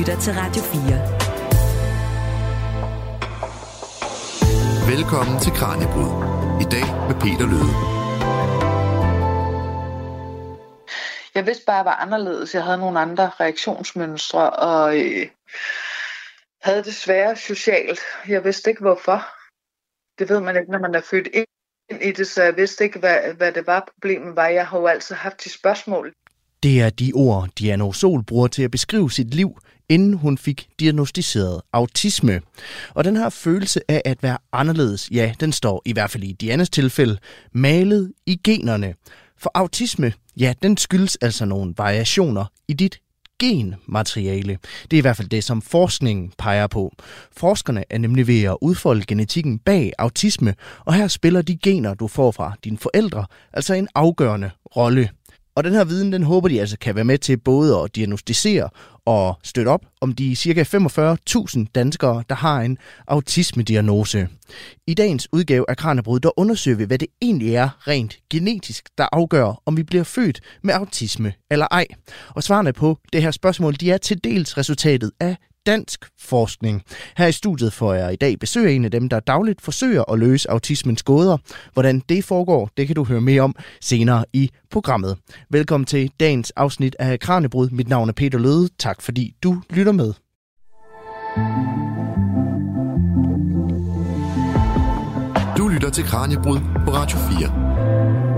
lytter til Radio 4. Velkommen til Kranjebrud. I dag med Peter Løde. Jeg vidste bare, at jeg var anderledes. Jeg havde nogle andre reaktionsmønstre, og øh, havde det svære socialt. Jeg vidste ikke, hvorfor. Det ved man ikke, når man er født ind i det, så jeg vidste ikke, hvad, hvad det var, problemet var. Jeg har jo altid haft de spørgsmål. Det er de ord, Diana Sol bruger til at beskrive sit liv, inden hun fik diagnostiseret autisme. Og den her følelse af at være anderledes, ja, den står i hvert fald i Dianas tilfælde malet i generne. For autisme, ja, den skyldes altså nogle variationer i dit genmateriale. Det er i hvert fald det, som forskningen peger på. Forskerne er nemlig ved at udfolde genetikken bag autisme, og her spiller de gener, du får fra dine forældre, altså en afgørende rolle. Og den her viden, den håber de altså kan være med til både at diagnostisere og støtte op om de ca. 45.000 danskere, der har en autismediagnose. I dagens udgave af Kranjebrud, der undersøger vi, hvad det egentlig er rent genetisk, der afgør, om vi bliver født med autisme eller ej. Og svarene på det her spørgsmål, de er til dels resultatet af dansk forskning. Her i studiet får jeg i dag besøg af en af dem, der dagligt forsøger at løse autismens gåder. Hvordan det foregår, det kan du høre mere om senere i programmet. Velkommen til dagens afsnit af Kranjebrud. Mit navn er Peter Løde. Tak fordi du lytter med. Du lytter til Kranjebrud på Radio 4.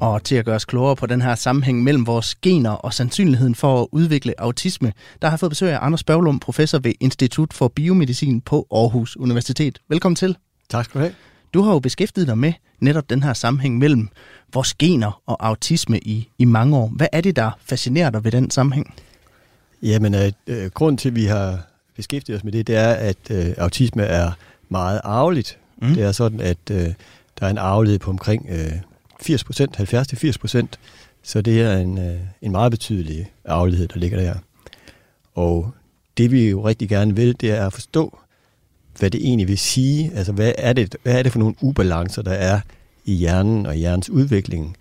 Og til at gøre os klogere på den her sammenhæng mellem vores gener og sandsynligheden for at udvikle autisme, der har jeg fået besøg af Anders Børglum, professor ved Institut for Biomedicin på Aarhus Universitet. Velkommen til. Tak skal du have. Du har jo beskæftiget dig med netop den her sammenhæng mellem vores gener og autisme i, i mange år. Hvad er det, der fascinerer dig ved den sammenhæng? Jamen, øh, øh grund til, at vi har beskæftiget os med det, det er, at øh, autisme er meget arveligt. Mm. Det er sådan, at øh, der er en arvelighed på omkring øh, 80 procent, 70-80 procent. Så det er en, øh, en meget betydelig aflighed, der ligger der. Og det vi jo rigtig gerne vil, det er at forstå, hvad det egentlig vil sige. Altså, hvad er det, hvad er det for nogle ubalancer, der er i hjernen og hjernens udvikling,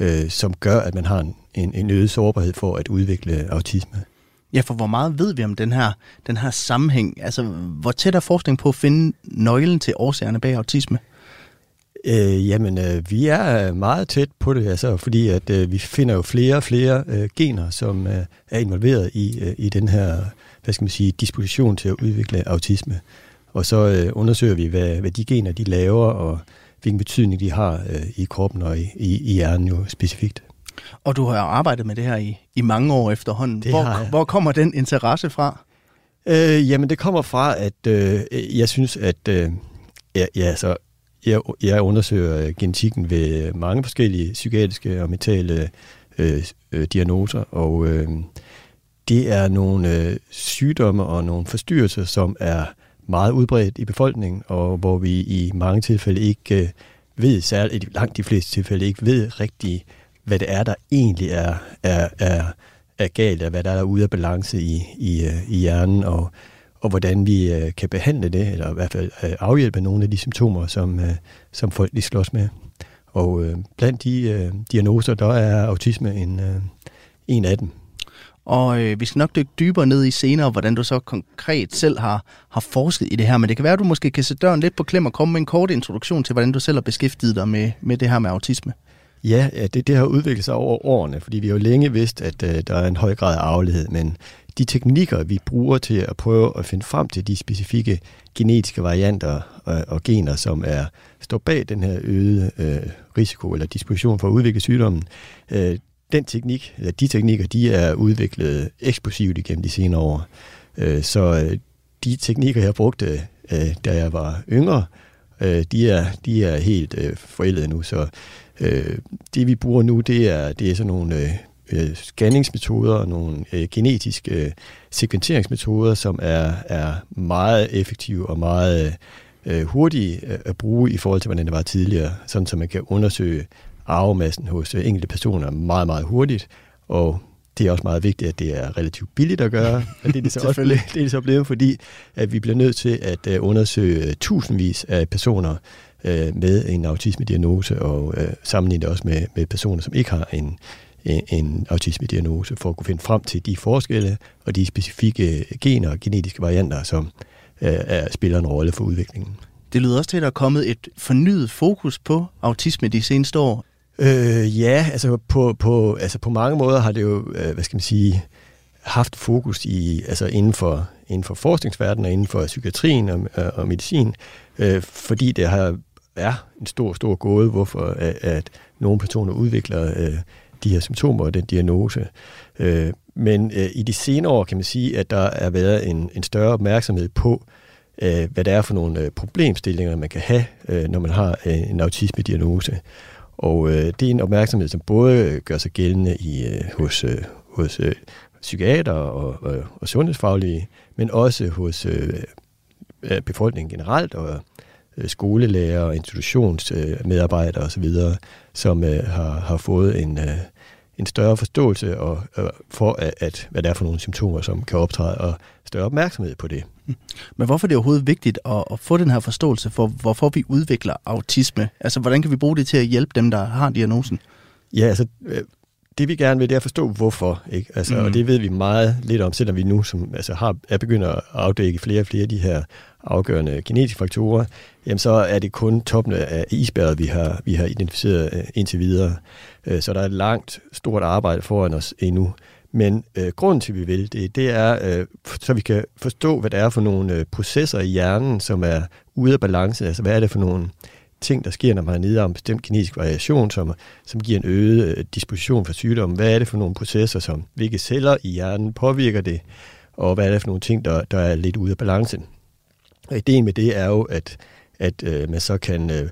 øh, som gør, at man har en, en, en øget sårbarhed for at udvikle autisme. Ja, for hvor meget ved vi om den her, den her sammenhæng? Altså, hvor tæt er forskning på at finde nøglen til årsagerne bag autisme? Øh, jamen, øh, vi er meget tæt på det, altså, fordi at øh, vi finder jo flere og flere øh, gener, som øh, er involveret i, øh, i den her, hvad skal man sige, disposition til at udvikle autisme. Og så øh, undersøger vi, hvad, hvad de gener de laver, og hvilken betydning de har øh, i kroppen og i, i, i hjernen jo specifikt. Og du har arbejdet med det her i, i mange år efterhånden. Det hvor, hvor kommer den interesse fra? Øh, jamen, det kommer fra, at øh, jeg synes, at øh, ja, ja, så jeg, jeg undersøger øh, genetikken ved øh, mange forskellige psykiatriske og mentale øh, øh, diagnoser, og øh, det er nogle øh, sygdomme og nogle forstyrrelser, som er meget udbredt i befolkningen, og hvor vi i mange tilfælde ikke øh, ved, særligt i langt de fleste tilfælde ikke ved rigtigt, hvad det er, der egentlig er, er, er, er galt, og hvad der er, ude af balance i, i, øh, i hjernen, og og hvordan vi øh, kan behandle det, eller i hvert fald øh, afhjælpe nogle af de symptomer, som, øh, som folk lige slås med. Og øh, blandt de øh, diagnoser, der er autisme en, øh, en af dem. Og øh, vi skal nok dykke dybere ned i senere, hvordan du så konkret selv har, har forsket i det her. Men det kan være, at du måske kan sætte døren lidt på klem og komme med en kort introduktion til, hvordan du selv har beskæftiget dig med, med det her med autisme. Ja, det, det har udviklet sig over årene, fordi vi har jo længe vidst, at øh, der er en høj grad af arvelighed, men de teknikker, vi bruger til at prøve at finde frem til de specifikke genetiske varianter og, og gener, som er står bag den her øgede øh, risiko eller disposition for at udvikle sygdommen, øh, den teknik, eller de teknikker, de er udviklet eksplosivt igennem de senere år. Øh, så øh, de teknikker, jeg brugte, øh, da jeg var yngre, øh, de, er, de er helt øh, forældede nu. Så øh, det, vi bruger nu, det er, det er sådan nogle øh, øh, scanningsmetoder og nogle øh, genetiske øh, sekventeringsmetoder, som er, er meget effektive og meget øh, hurtige øh, at bruge i forhold til, hvordan det var tidligere, sådan så man kan undersøge arvemassen hos øh, enkelte personer meget, meget hurtigt, og det er også meget vigtigt, at det er relativt billigt at gøre. Og det er det så, også, det er det så blevet, fordi at vi bliver nødt til at undersøge tusindvis af personer uh, med en autisme-diagnose og uh, sammenligne det også med, med personer, som ikke har en, en, autisme-diagnose, for at kunne finde frem til de forskelle og de specifikke gener og genetiske varianter, som øh, er, spiller en rolle for udviklingen. Det lyder også til, at der er kommet et fornyet fokus på autisme de seneste år. Øh, ja, altså på, på, altså på mange måder har det jo, øh, hvad skal man sige, haft fokus i, altså inden for, inden for forskningsverdenen og inden for psykiatrien og, og medicin, øh, fordi det har, er en stor, stor gåde, hvorfor at, at nogle personer udvikler øh, de her symptomer og den diagnose. Øh, men øh, i de senere år kan man sige, at der er været en, en større opmærksomhed på, øh, hvad det er for nogle øh, problemstillinger, man kan have, øh, når man har øh, en autisme-diagnose. Og øh, det er en opmærksomhed, som både gør sig gældende i, øh, hos, øh, hos øh, psykiater og, og, og sundhedsfaglige, men også hos øh, befolkningen generelt og øh, skolelærer og institutionsmedarbejdere øh, osv., som øh, har, har fået en, øh, en større forståelse og, øh, for, at, at, hvad det er for nogle symptomer, som kan optræde, og større opmærksomhed på det. Men hvorfor er det overhovedet vigtigt at, at få den her forståelse for, hvorfor vi udvikler autisme? Altså, hvordan kan vi bruge det til at hjælpe dem, der har diagnosen? Ja, altså, øh, det vi gerne vil, det er at forstå, hvorfor. Ikke? Altså, mm. Og det ved vi meget lidt om, selvom vi nu som, altså, har, er begyndt at afdække flere og flere af de her afgørende genetiske faktorer, jamen så er det kun toppen af isbjerget, vi har, vi har identificeret øh, indtil videre. Øh, så der er et langt, stort arbejde foran os endnu. Men øh, grunden til, at vi vil det, det er, øh, så vi kan forstå, hvad det er for nogle øh, processer i hjernen, som er ude af balance. Altså, hvad er det for nogle ting, der sker, når man er nede om en bestemt genetisk variation, som, som giver en øget øh, disposition for sygdommen. Hvad er det for nogle processer, som hvilke celler i hjernen påvirker det, og hvad er det for nogle ting, der, der er lidt ude af balance. Og ideen med det er jo, at, at øh, man så kan øh,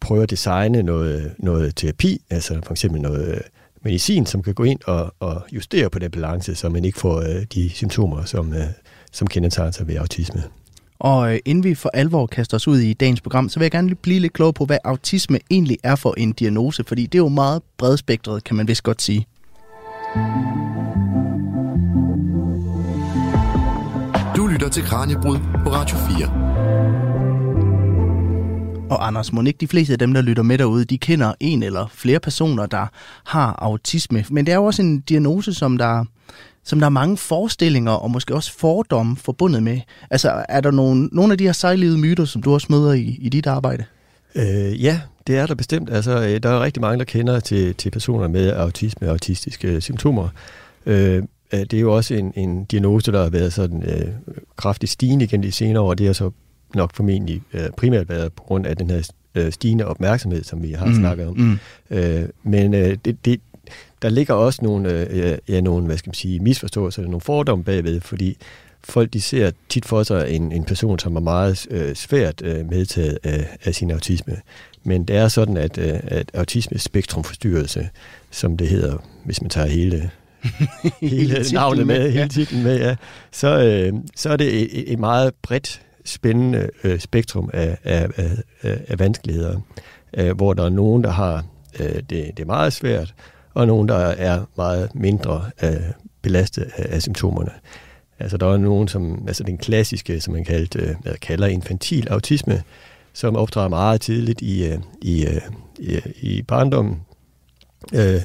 prøve at designe noget, noget terapi, altså for eksempel noget øh, medicin, som kan gå ind og, og justere på den balance, så man ikke får øh, de symptomer, som, øh, som kendetegner sig ved autisme. Og øh, inden vi for alvor kaster os ud i dagens program, så vil jeg gerne blive lidt klog på, hvad autisme egentlig er for en diagnose, fordi det er jo meget bredspektret, kan man vist godt sige. Du lytter til Kranjebrud på Radio 4. Og Anders, må ikke de fleste af dem, der lytter med derude, de kender en eller flere personer, der har autisme. Men det er jo også en diagnose, som der som der er mange forestillinger og måske også fordomme forbundet med. Altså, er der nogle, nogle af de her sejlivede myter, som du også møder i, i dit arbejde? Øh, ja, det er der bestemt. Altså, øh, der er rigtig mange, der kender til, til personer med autisme og autistiske symptomer. Øh, det er jo også en, en diagnose, der har været sådan øh, kraftigt stigende igen de senere år. Det har så nok formentlig øh, primært været på grund af den her øh, stigende opmærksomhed, som vi har mm, snakket om. Mm. Øh, men øh, det, det, der ligger også nogle, øh, ja, nogle hvad skal man sige, misforståelser, nogle fordomme bagved, fordi folk de ser tit for sig en, en person, som er meget øh, svært øh, medtaget af, af sin autisme. Men det er sådan, at, øh, at autisme-spektrumforstyrrelse, som det hedder, hvis man tager hele hele navnet med, med hele titlen med, ja, så, øh, så er det et, et meget bredt, spændende øh, spektrum af, af, af, af vanskeligheder, øh, hvor der er nogen, der har øh, det, det er meget svært, og nogen, der er meget mindre øh, belastet af, af symptomerne. Altså der er nogen, som, altså den klassiske, som man kaldt, øh, kalder infantil autisme, som optræder meget tidligt i, øh, i, øh, i, i barndommen, øh,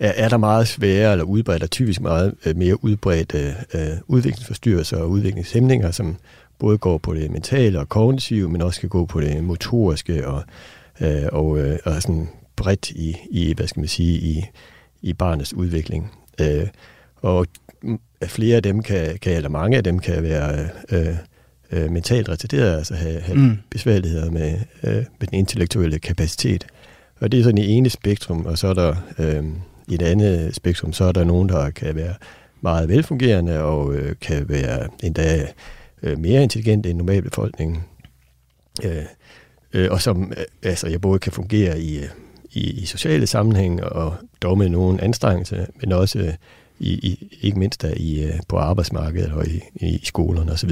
er, er der meget sværere eller udbredt, og typisk meget øh, mere udbredt øh, øh, udviklingsforstyrrelser og udviklingshæmninger, som både går på det mentale og kognitive, men også kan gå på det motoriske og, øh, og, øh, og sådan bredt i, i hvad skal man sige, i, i barnets udvikling. Øh, og flere af dem kan, kan, eller mange af dem kan være øh, øh, mentalt retarderet, altså have, have mm. besværligheder med, øh, med den intellektuelle kapacitet. Og det er sådan i ene spektrum, og så er der øh, i et andet spektrum, så er der nogen, der kan være meget velfungerende og øh, kan være endda øh, mere intelligente end normalbefolkningen. Øh, øh, og som øh, altså, jeg både kan fungere i, i, i sociale sammenhæng og dog med nogen anstrengelse, men også øh, i, i, ikke mindst der i, øh, på arbejdsmarkedet og i, i skolerne osv.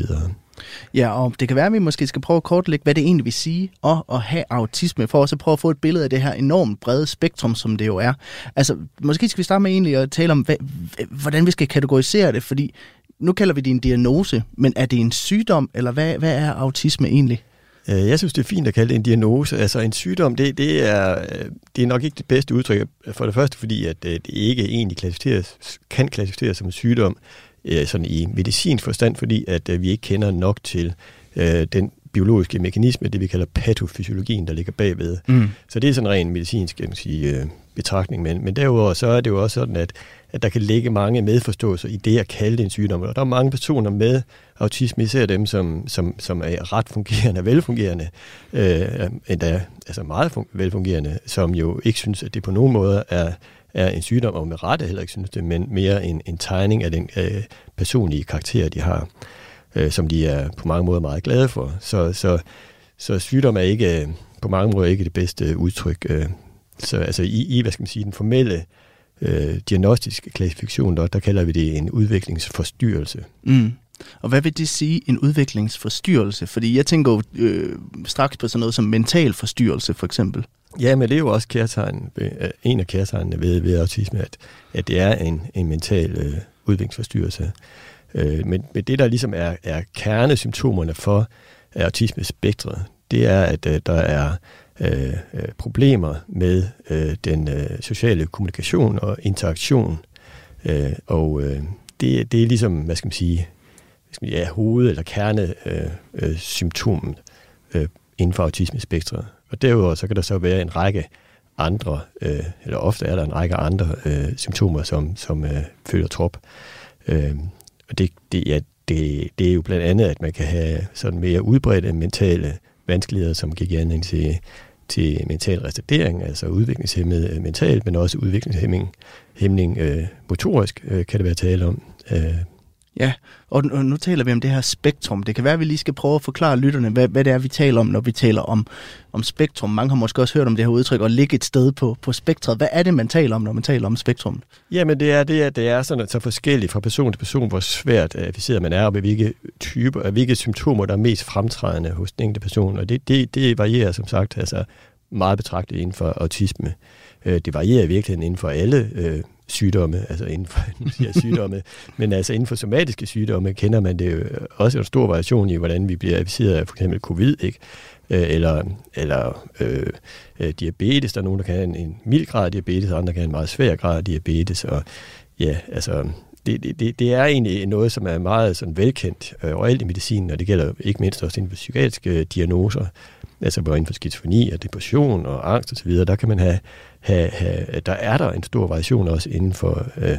Ja, og det kan være, at vi måske skal prøve at kortlægge, hvad det egentlig vil sige at, at have autisme, for også at prøve at få et billede af det her enormt brede spektrum, som det jo er. Altså, måske skal vi starte med egentlig at tale om, hvad, hvordan vi skal kategorisere det, fordi nu kalder vi det en diagnose, men er det en sygdom, eller hvad, hvad er autisme egentlig? Øh, jeg synes, det er fint at kalde det en diagnose. Altså en sygdom, det, det, er, det er nok ikke det bedste udtryk. For det første, fordi at det ikke egentlig klassificeres, kan klassificeres som en sygdom sådan i medicinsk forstand, fordi at vi ikke kender nok til den biologiske mekanisme, det vi kalder patofysiologien, der ligger bagved. Mm. Så det er sådan en ren medicinsk kan man sige, øh, betragtning. Men, men derudover så er det jo også sådan, at, at der kan ligge mange medforståelser i det at kalde det en sygdom. Og der er mange personer med autisme, især dem, som, som, som er ret fungerende og velfungerende, øh, endda altså meget velfungerende, som jo ikke synes, at det på nogen måde er, er en sygdom, og med rette heller ikke synes det, men mere en, en tegning af den øh, personlige karakter, de har øh, som de er på mange måder meget glade for. Så, så, så sygdom er ikke øh, på mange måder ikke det bedste øh, udtryk. Øh. Så altså i, i hvad skal man sige, den formelle øh, diagnostiske klassifikation, der, der kalder vi det en udviklingsforstyrrelse. Mm. Og hvad vil det sige, en udviklingsforstyrrelse? Fordi jeg tænker jo øh, straks på sådan noget som mental forstyrrelse, for eksempel. Ja, men det er jo også kærtegn, øh, en af kærtegnene ved, ved autisme, at, at det er en, en mental øh, udviklingsforstyrrelse. Øh, men, men det, der ligesom er, er kernesymptomerne for autismespektret, det er, at øh, der er Øh, øh, problemer med øh, den øh, sociale kommunikation og interaktion. Øh, og øh, det, det er ligesom, hvad skal man sige, hvad skal man sige ja, hoved- eller kernesymptomen øh, øh, øh, inden for autismespektret. Og derudover så kan der så være en række andre, øh, eller ofte er der en række andre øh, symptomer, som, som øh, følger trop. Øh, og det, det, ja, det, det er jo blandt andet, at man kan have sådan mere udbredte mentale vanskeligheder, som gik anledning til, til mental retardering, altså udviklingshemmet øh, mentalt, men også udviklingshemming hæmning, øh, motorisk, øh, kan det være tale om. Øh, Ja, og nu taler vi om det her spektrum. Det kan være, at vi lige skal prøve at forklare lytterne, hvad, hvad det er, vi taler om, når vi taler om, om spektrum. Mange har måske også hørt om det her udtryk, at ligge et sted på, på spektret. Hvad er det, man taler om, når man taler om spektrum? Jamen, det er, det at det er sådan, så forskelligt fra person til person, hvor svært øh, afficeret man er, og hvilke typer, og hvilke symptomer, der er mest fremtrædende hos den enkelte person. Og det, det, det varierer, som sagt, altså meget betragtet inden for autisme. Øh, det varierer i virkeligheden inden for alle øh, sygdomme, altså inden for nu siger sygdomme, men altså inden for somatiske sygdomme kender man det jo også en stor variation i, hvordan vi bliver adviseret af for eksempel covid, ikke? Øh, eller, eller øh, øh, diabetes. Der er nogen, der kan have en, en mild grad af diabetes, og andre kan have en meget svær grad af diabetes. Og ja, altså, det, det, det er egentlig noget, som er meget sådan velkendt øh, overalt i medicinen, og det gælder ikke mindst også inden for psykiatriske øh, diagnoser, altså hvor inden for skizofreni og depression og angst osv., der kan man have have, have, der er der en stor variation også inden for, øh,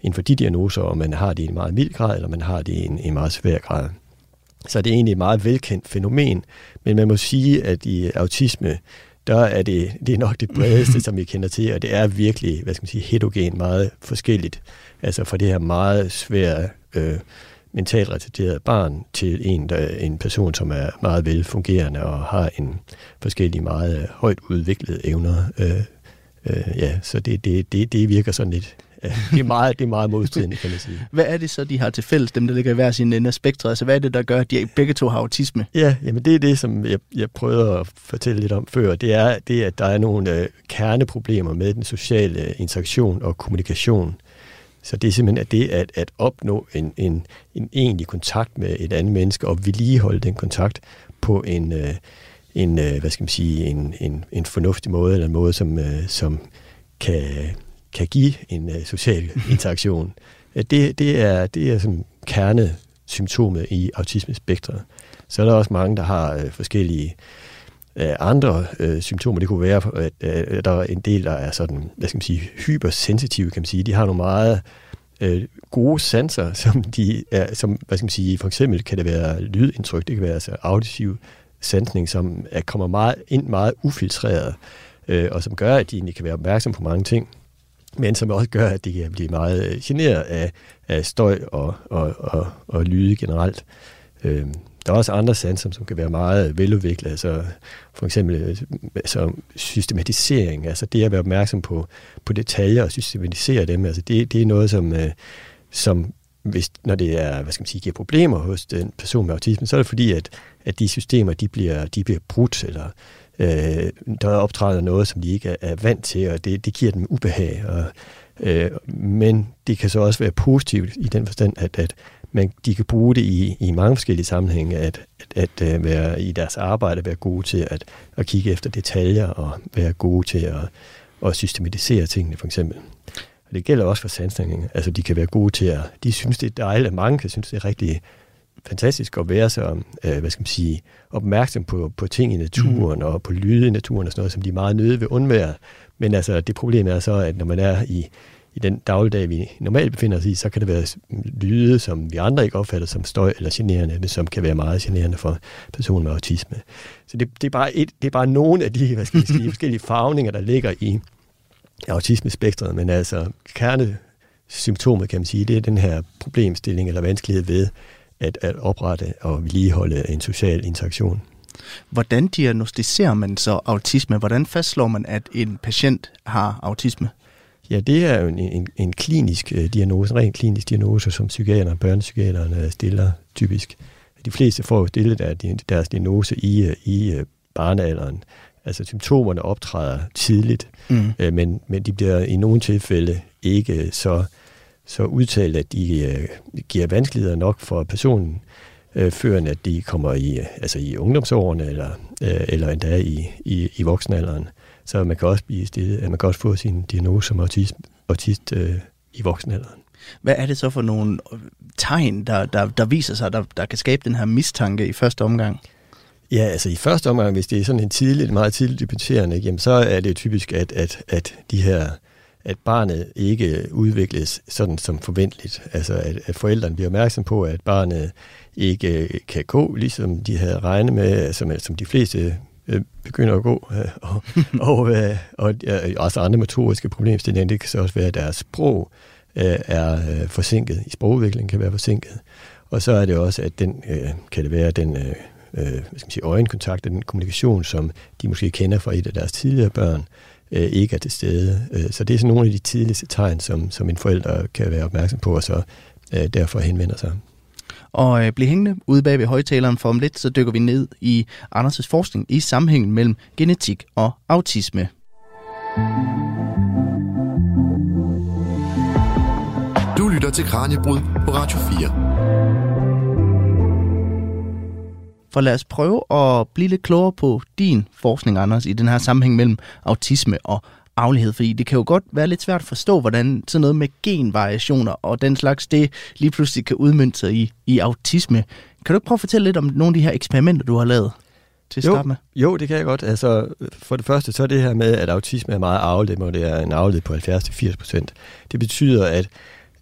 inden for de diagnoser, om man har det i en meget mild grad, eller man har det i en, en meget svær grad. Så det er egentlig et meget velkendt fænomen, men man må sige, at i autisme, der er det, det er nok det bredeste, som vi kender til, og det er virkelig, hvad skal man sige, heterogen, meget forskelligt. Altså fra det her meget svære øh, mentalt retarderede barn til en, der, en person, som er meget velfungerende og har en forskellige meget øh, højt udviklede evner øh, Øh, ja, så det, det, det, det virker sådan lidt det er meget, det er meget modstridende, kan man sige. Hvad er det så, de har til fælles, dem der ligger i hver sin ende af spektret? Altså, hvad er det, der gør, at de begge to har autisme? Ja, jamen det er det, som jeg, jeg prøvede at fortælle lidt om før. Det er, det, at der er nogle øh, kerneproblemer med den sociale interaktion og kommunikation. Så det er simpelthen at det at, at opnå en, en, en egentlig kontakt med et andet menneske og vedligeholde den kontakt på en, øh, en, øh, hvad skal man sige, en, en, en fornuftig måde, eller en måde, som, øh, som kan, kan give en øh, social interaktion. Det, det er, det er sådan kernesymptomet i autismespektret. Så er der også mange, der har øh, forskellige øh, andre øh, symptomer. Det kunne være, at øh, der er en del, der er sådan, hvad skal man sige, hypersensitive, kan man sige. De har nogle meget øh, gode sanser, som de er, som, hvad skal man sige, for eksempel kan det være lydindtryk, det kan være altså auditiv sansning, som er, kommer meget ind meget ufiltreret, øh, og som gør, at de egentlig kan være opmærksom på mange ting, men som også gør, at de kan blive meget øh, generet af, af støj og, og, og, og lyde generelt. Øh, der er også andre sanser, som kan være meget veludviklet, altså for eksempel øh, altså systematisering, altså det at være opmærksom på, på detaljer og systematisere dem, altså det, det er noget, som, øh, som hvis, når det er, hvad skal man sige, giver problemer hos den person med autisme, så er det fordi, at, at de systemer, de bliver, de bliver brudt, eller øh, der optræder noget, som de ikke er, er vant til, og det, det giver dem ubehag. Og, Øh, men det kan så også være positivt i den forstand, at, at man, de kan bruge det i, i mange forskellige sammenhænge, at, at, at øh, være i deres arbejde, være gode til at, at kigge efter detaljer og være gode til at, at systematisere tingene, for eksempel. Og det gælder også for sandstænding. Altså, de kan være gode til at... De synes, det er dejligt. Mange kan synes, det er rigtig fantastisk at være så, øh, hvad skal man sige, opmærksom på, på ting i naturen mm. og på lyde i naturen og sådan noget, som de meget nøde vil undvære. Men altså, det problem er så, at når man er i, i den dagligdag, vi normalt befinder os i, så kan det være lyde, som vi andre ikke opfatter som støj eller generende, men som kan være meget generende for personer med autisme. Så det, det, er, bare et, det er bare nogle af de hvad skal jeg sige, forskellige farvninger, der ligger i autismespektret, men altså kernesymptomet, kan man sige, det er den her problemstilling eller vanskelighed ved at, at oprette og vedligeholde en social interaktion. Hvordan diagnostiserer man så autisme? Hvordan fastslår man, at en patient har autisme? Ja, det er jo en, en, en klinisk uh, diagnose, en ren klinisk diagnose, som psykiaterne og børnepsykiaterne stiller typisk. De fleste får stillet deres, deres diagnose i, i uh, barnealderen. Altså symptomerne optræder tidligt, mm. men, men de bliver i nogle tilfælde ikke så, så udtalt, at de uh, giver vanskeligheder nok for personen, uh, før at de kommer i, altså i ungdomsårene eller, uh, eller endda i, i, i voksenalderen. Så man kan også blive stillet, man kan også få sin diagnose som autist, autist øh, i voksenalderen. Hvad er det så for nogle tegn, der, der, der viser sig, der, der kan skabe den her mistanke i første omgang? Ja, altså i første omgang, hvis det er sådan en tidlig, meget tidligt debuterende, jamen så er det jo typisk, at, at, at de her at barnet ikke udvikles sådan som forventeligt. Altså at, at forældrene bliver opmærksom på, at barnet ikke kan gå, ligesom de havde regnet med, som, som de fleste øh, begynder at gå, øh, og, og, øh, og øh, også andre motoriske problemstillinger. Det kan så også være, at deres sprog øh, er øh, forsinket. I sprogudviklingen kan være forsinket. Og så er det også, at den øh, kan det være den øh, hvad skal man sige, øjenkontakt, den kommunikation, som de måske kender fra et af deres tidligere børn, øh, ikke er til stede. Øh, så det er sådan nogle af de tidligste tegn, som, som en forælder kan være opmærksom på, og så øh, derfor henvender sig. Og øh, bliv hængende ude bag ved højtaleren for om lidt, så dykker vi ned i Anders' forskning i sammenhængen mellem genetik og autisme. Du lytter til Kranjebrud på Radio 4. For lad os prøve at blive lidt klogere på din forskning, Anders, i den her sammenhæng mellem autisme og arvelighed, fordi det kan jo godt være lidt svært at forstå, hvordan sådan noget med genvariationer og den slags, det lige pludselig kan udmønte sig i, i autisme. Kan du ikke prøve at fortælle lidt om nogle af de her eksperimenter, du har lavet til at jo, starte med? Jo, det kan jeg godt. Altså, for det første, så er det her med, at autisme er meget arveligt, og det er en arvelighed på 70-80 procent. Det betyder, at,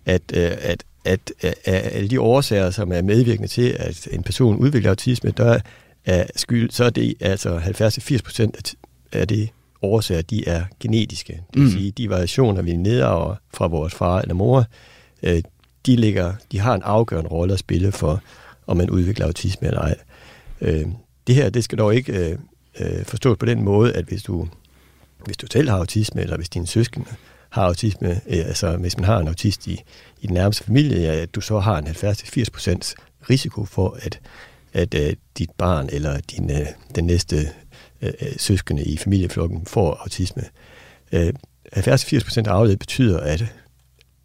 at, øh, at, at, at alle de årsager, som er medvirkende til, at en person udvikler autisme, der er skyld, så er det altså 70-80 procent af det årsager, de er genetiske. Det vil mm. sige, de variationer, vi nedarver fra vores far eller mor, øh, de, ligger, de har en afgørende rolle at spille for, om man udvikler autisme eller ej. Øh, det her, det skal dog ikke øh, øh, forstås på den måde, at hvis du, hvis du selv har autisme, eller hvis dine søskende har autisme, øh, altså hvis man har en autist i, i den nærmeste familie, ja, at du så har en 70-80% risiko for, at, at øh, dit barn eller din, øh, den næste øh, søskende i familieflokken får autisme. Øh, 70-80% af afledet betyder, at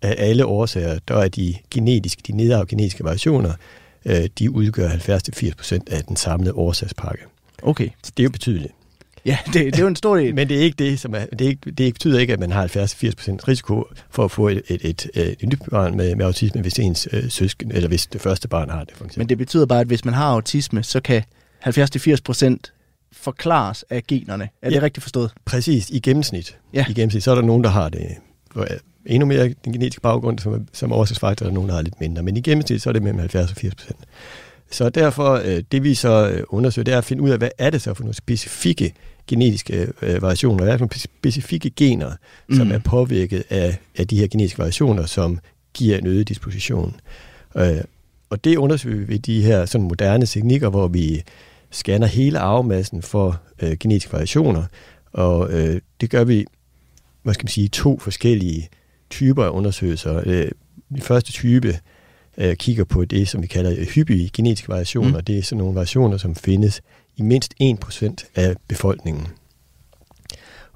af alle årsager, der er de genetiske, de nedarv genetiske variationer, øh, de udgør 70-80% af den samlede årsagspakke. Okay. Så det er jo betydeligt. Ja, det, det er jo en stor del. Men det er ikke det, som er, det, er ikke, det betyder ikke, at man har 70-80% risiko for at få et, et, et, et, et nyt barn med, med autisme, hvis ens øh, søsken, eller hvis det første barn har det, for eksempel. Men det betyder bare, at hvis man har autisme, så kan 70-80% forklares af generne. Er ja, det rigtigt forstået? Præcis, i gennemsnit. Ja. I gennemsnit, så er der nogen, der har det endnu mere den genetiske baggrund, som, som årsagsfaktor, er der nogen, der har lidt mindre. Men i gennemsnit, så er det mellem 70 og 80 procent. Så derfor, øh, det vi så øh, undersøger, det er at finde ud af, hvad er det så for nogle specifikke genetiske øh, variationer, hvad er det for nogle specifikke gener, mm. som er påvirket af, af de her genetiske variationer, som giver en øget disposition. og det undersøger vi ved de her sådan moderne teknikker, hvor vi scanner hele arvemassen for øh, genetiske variationer, og øh, det gør vi, hvad skal man sige, to forskellige typer af undersøgelser. Øh, den første type øh, kigger på det, som vi kalder hyppige genetiske variationer. Mm. Det er sådan nogle variationer, som findes i mindst 1% af befolkningen.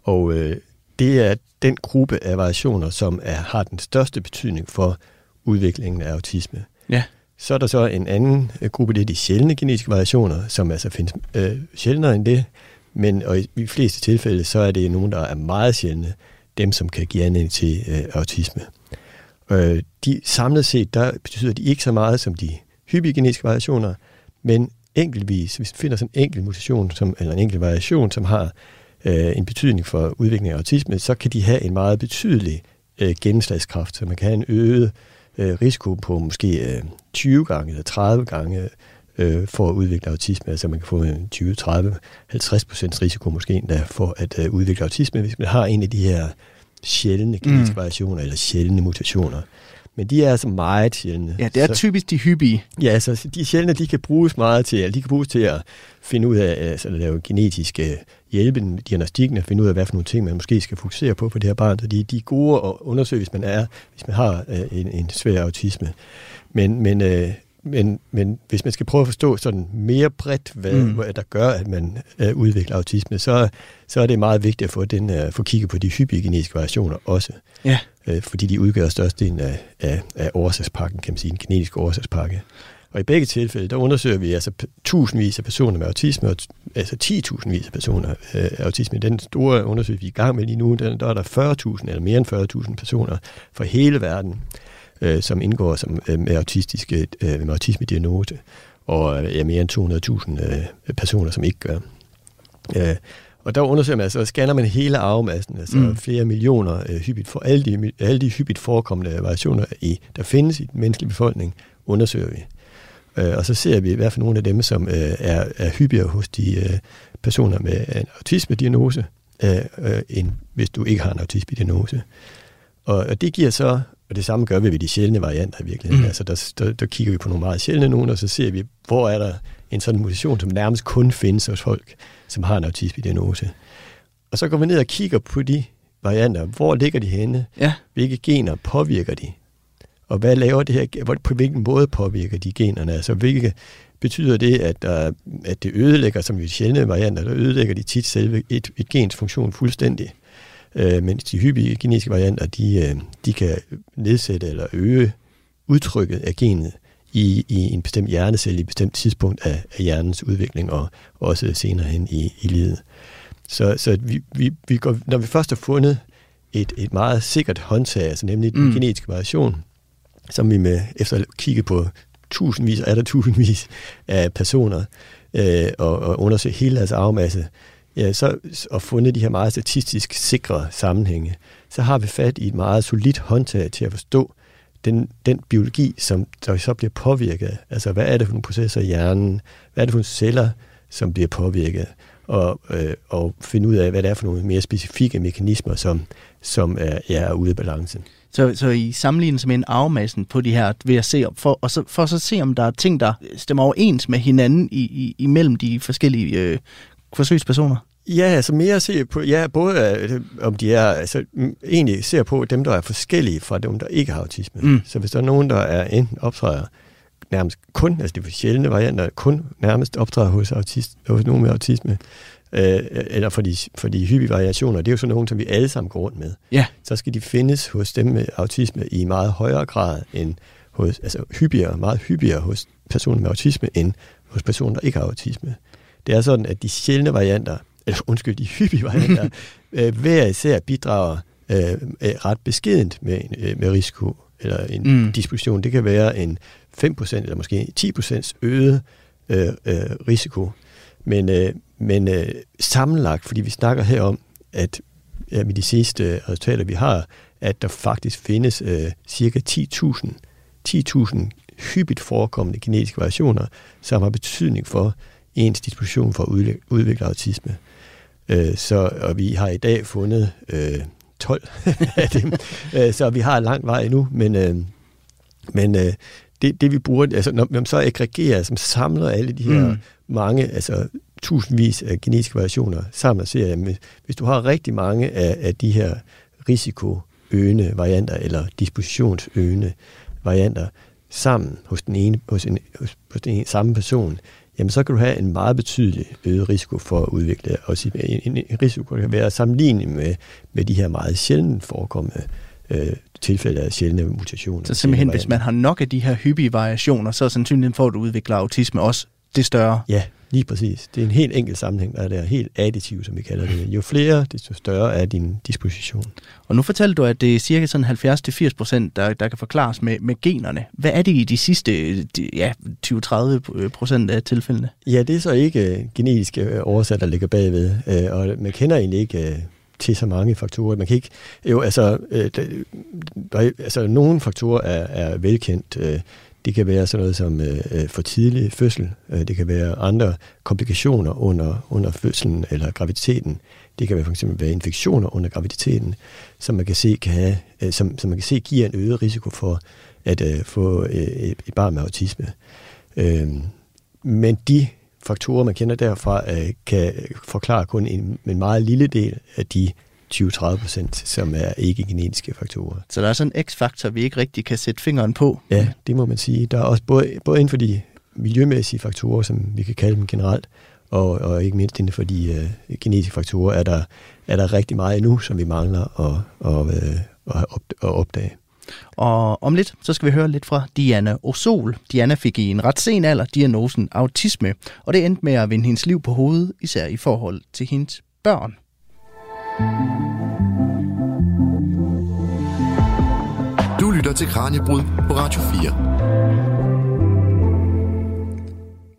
Og øh, det er den gruppe af variationer, som er, har den største betydning for udviklingen af autisme. Ja. Så er der så en anden øh, gruppe, det er de sjældne genetiske variationer, som altså findes øh, sjældnere end det, men og i, i de fleste tilfælde, så er det nogen, der er meget sjældne, dem som kan give anledning til øh, autisme. Øh, de, samlet set, der betyder de ikke så meget som de hyppige genetiske variationer, men enkeltvis, hvis vi finder sådan en enkelt mutation, som, eller en enkelt variation, som har øh, en betydning for udviklingen af autisme, så kan de have en meget betydelig øh, gennemslagskraft, så man kan have en øget øh, risiko på måske øh, 20 gange eller 30 gange øh, for at udvikle autisme. Altså man kan få en 20, 30, 50 procents risiko måske endda for at øh, udvikle autisme, hvis man har en af de her sjældne genetiske mm. variationer eller sjældne mutationer. Men de er altså meget sjældne. Ja, det er så, typisk de hyppige. Ja, altså de sjældne, de kan bruges meget til, eller de kan bruges til at finde ud af, altså at lave genetiske hjælpe diagnostikken, at finde ud af, hvad for nogle ting, man måske skal fokusere på for det her barn. Så de, de er gode at undersøge, hvis man er, hvis man har øh, en, en svær autisme. Men, men, øh, men, men hvis man skal prøve at forstå sådan mere bredt, hvad, mm. der gør, at man øh, udvikler autisme, så, så er det meget vigtigt at få, den, øh, få kigget på de hyppige genetiske variationer også. Ja. Øh, fordi de udgør størstedelen af, af, af årsagspakken, kan man sige, en genetisk årsagspakke. Og i begge tilfælde, der undersøger vi altså tusindvis af personer med autisme, og altså 10.000 af personer øh, autisme. Den store undersøgelse, vi er i gang med lige nu, der, der er der 40.000 eller mere end 40.000 personer fra hele verden, øh, som indgår som, øh, med, autistiske, øh, med autisme-diagnose, og øh, mere end 200.000 øh, personer, som ikke gør. Øh, og der undersøger man, altså, så scanner man hele arvemassen, altså mm. flere millioner øh, hyppigt for alle de, alle de hyppigt forekommende variationer, i, der findes i den menneskelige befolkning, undersøger vi. Øh, og så ser vi hvad for nogle af dem, som øh, er, er hyppigere hos de øh, personer med en autisme-diagnose, øh, øh, end hvis du ikke har en autisme-diagnose. Og, og det giver så, og det samme gør vi ved de sjældne varianter i virkeligheden. Mm. Altså der, der, der kigger vi på nogle meget sjældne nogen, og så ser vi, hvor er der en sådan mutation, som nærmest kun findes hos folk, som har en autisme-diagnose. Og så går vi ned og kigger på de varianter. Hvor ligger de henne? Ja. Hvilke gener påvirker de? Og hvad laver det her? På hvilken måde påvirker de generne? Altså, hvilke, betyder det, at, der, at det ødelægger, som i sjældne varianter, der ødelægger de tit selve et, et gens funktion fuldstændig. Øh, mens de hyppige genetiske varianter, de, øh, de kan nedsætte eller øge udtrykket af genet i, i en bestemt hjernecelle i et bestemt tidspunkt af, af hjernens udvikling, og også senere hen i, i livet. Så, så vi, vi, vi går, når vi først har fundet et, et meget sikkert håndtag, altså nemlig den mm. genetiske variation, som vi med, efter at kigge på tusindvis, er der tusindvis af personer, øh, og, og undersøge hele deres arvemasse, ja, så, og fundet de her meget statistisk sikre sammenhænge, så har vi fat i et meget solidt håndtag til at forstå den, den biologi, som der så bliver påvirket. Altså, hvad er det for nogle processer i hjernen? Hvad er det for nogle celler, som bliver påvirket? Og, øh, og finde ud af, hvad det er for nogle mere specifikke mekanismer, som, som er, er ude af balance. Så, så I sammenligner med en arvemassen på de her, ved at se, for, og så, for så at se, om der er ting, der stemmer overens med hinanden i, i, imellem de forskellige øh, forsøgspersoner? Ja, altså mere se på, ja, både øh, om de er, altså egentlig ser på dem, der er forskellige fra dem, der ikke har autisme. Mm. Så hvis der er nogen, der er enten optræder nærmest kun, altså det er sjældne varianter, kun nærmest optræder hos, autist, hos nogen med autisme, øh, eller for de, for de hyppige variationer, det er jo sådan nogle, som vi alle sammen går rundt med. Ja. Så skal de findes hos dem med autisme i meget højere grad end hos, altså hyppigere, meget hyppigere hos personer med autisme, end hos personer, der ikke har autisme. Det er sådan, at de sjældne varianter, eller undskyld, de hyppige varianter, øh, hver især bidrager øh, ret beskedent med, øh, med risiko eller en mm. disposition. Det kan være en 5% eller måske 10% øget øh, øh, risiko. Men, øh, men øh, sammenlagt, fordi vi snakker her om, at ja, med de sidste resultater, vi har, at der faktisk findes øh, cirka 10.000 10.000 hyppigt forekommende genetiske variationer, som har betydning for ens disposition for at udvikle autisme. Øh, så, og vi har i dag fundet øh, 12 af dem, øh, så vi har lang vej endnu, men, øh, men øh, det, det vi bruger, altså når man så aggregerer, som samler alle de her mm. mange, altså tusindvis af genetiske variationer sammen og ser, at hvis du har rigtig mange af, af de her risikoøgende varianter, eller dispositionsøgende varianter, sammen hos den ene, hos en, hos, hos den ene, samme person, jamen så kan du have en meget betydelig øget risiko for at udvikle også en, en risiko, der kan være sammenlignet med, med de her meget sjældent forekommende øh, tilfælde af sjældne mutationer. Så simpelthen, hvis man har nok af de her hyppige variationer, så er sandsynligheden for, at du udvikler autisme også det større. Ja, lige præcis. Det er en helt enkel sammenhæng, der er helt additiv, som vi kalder det. Jo flere, desto større er din disposition. Og nu fortalte du, at det er cirka sådan 70-80 procent, der, der kan forklares med, med generne. Hvad er det i de sidste de, ja, 20-30 procent af tilfældene? Ja, det er så ikke uh, genetiske årsager, der ligger bagved. Uh, og man kender egentlig ikke til så mange faktorer. Man kan ikke, jo, altså, øh, der, altså nogle faktorer er, er velkendt. Øh, det kan være sådan noget som øh, øh, for tidlig fødsel. Øh, det kan være andre komplikationer under, under fødslen eller graviditeten. Det kan være for eksempel være infektioner under graviditeten, som man kan se kan have, øh, som, som man kan se giver en øget risiko for at øh, få øh, et barn med autisme. Øh, men de faktorer, man kender derfra, øh, kan forklare kun en, en meget lille del af de 20-30 procent, som er ikke-genetiske faktorer. Så der er sådan en x-faktor, vi ikke rigtig kan sætte fingeren på? Ja, det må man sige. Der er også både, både inden for de miljømæssige faktorer, som vi kan kalde dem generelt, og, og ikke mindst inden for de uh, genetiske faktorer, er der, er der rigtig meget endnu, som vi mangler at, at, uh, at, at opdage. Og om lidt, så skal vi høre lidt fra Diana Osol. Diana fik i en ret sen alder diagnosen autisme, og det endte med at vende hendes liv på hovedet, især i forhold til hendes børn. Du lytter til Kranjebrud på Radio 4.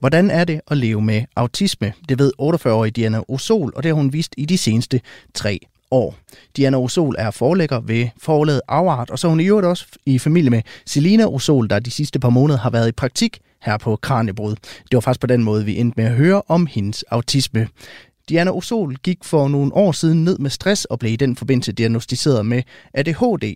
Hvordan er det at leve med autisme? Det ved 48-årige Diana Osol, og det har hun vist i de seneste tre år. Diana Osol er forlægger ved forlaget Afart, og så er hun i øvrigt også i familie med Selina Osol, der de sidste par måneder har været i praktik her på Kranjebrud. Det var faktisk på den måde, vi endte med at høre om hendes autisme. Diana Osol gik for nogle år siden ned med stress og blev i den forbindelse diagnostiseret med ADHD.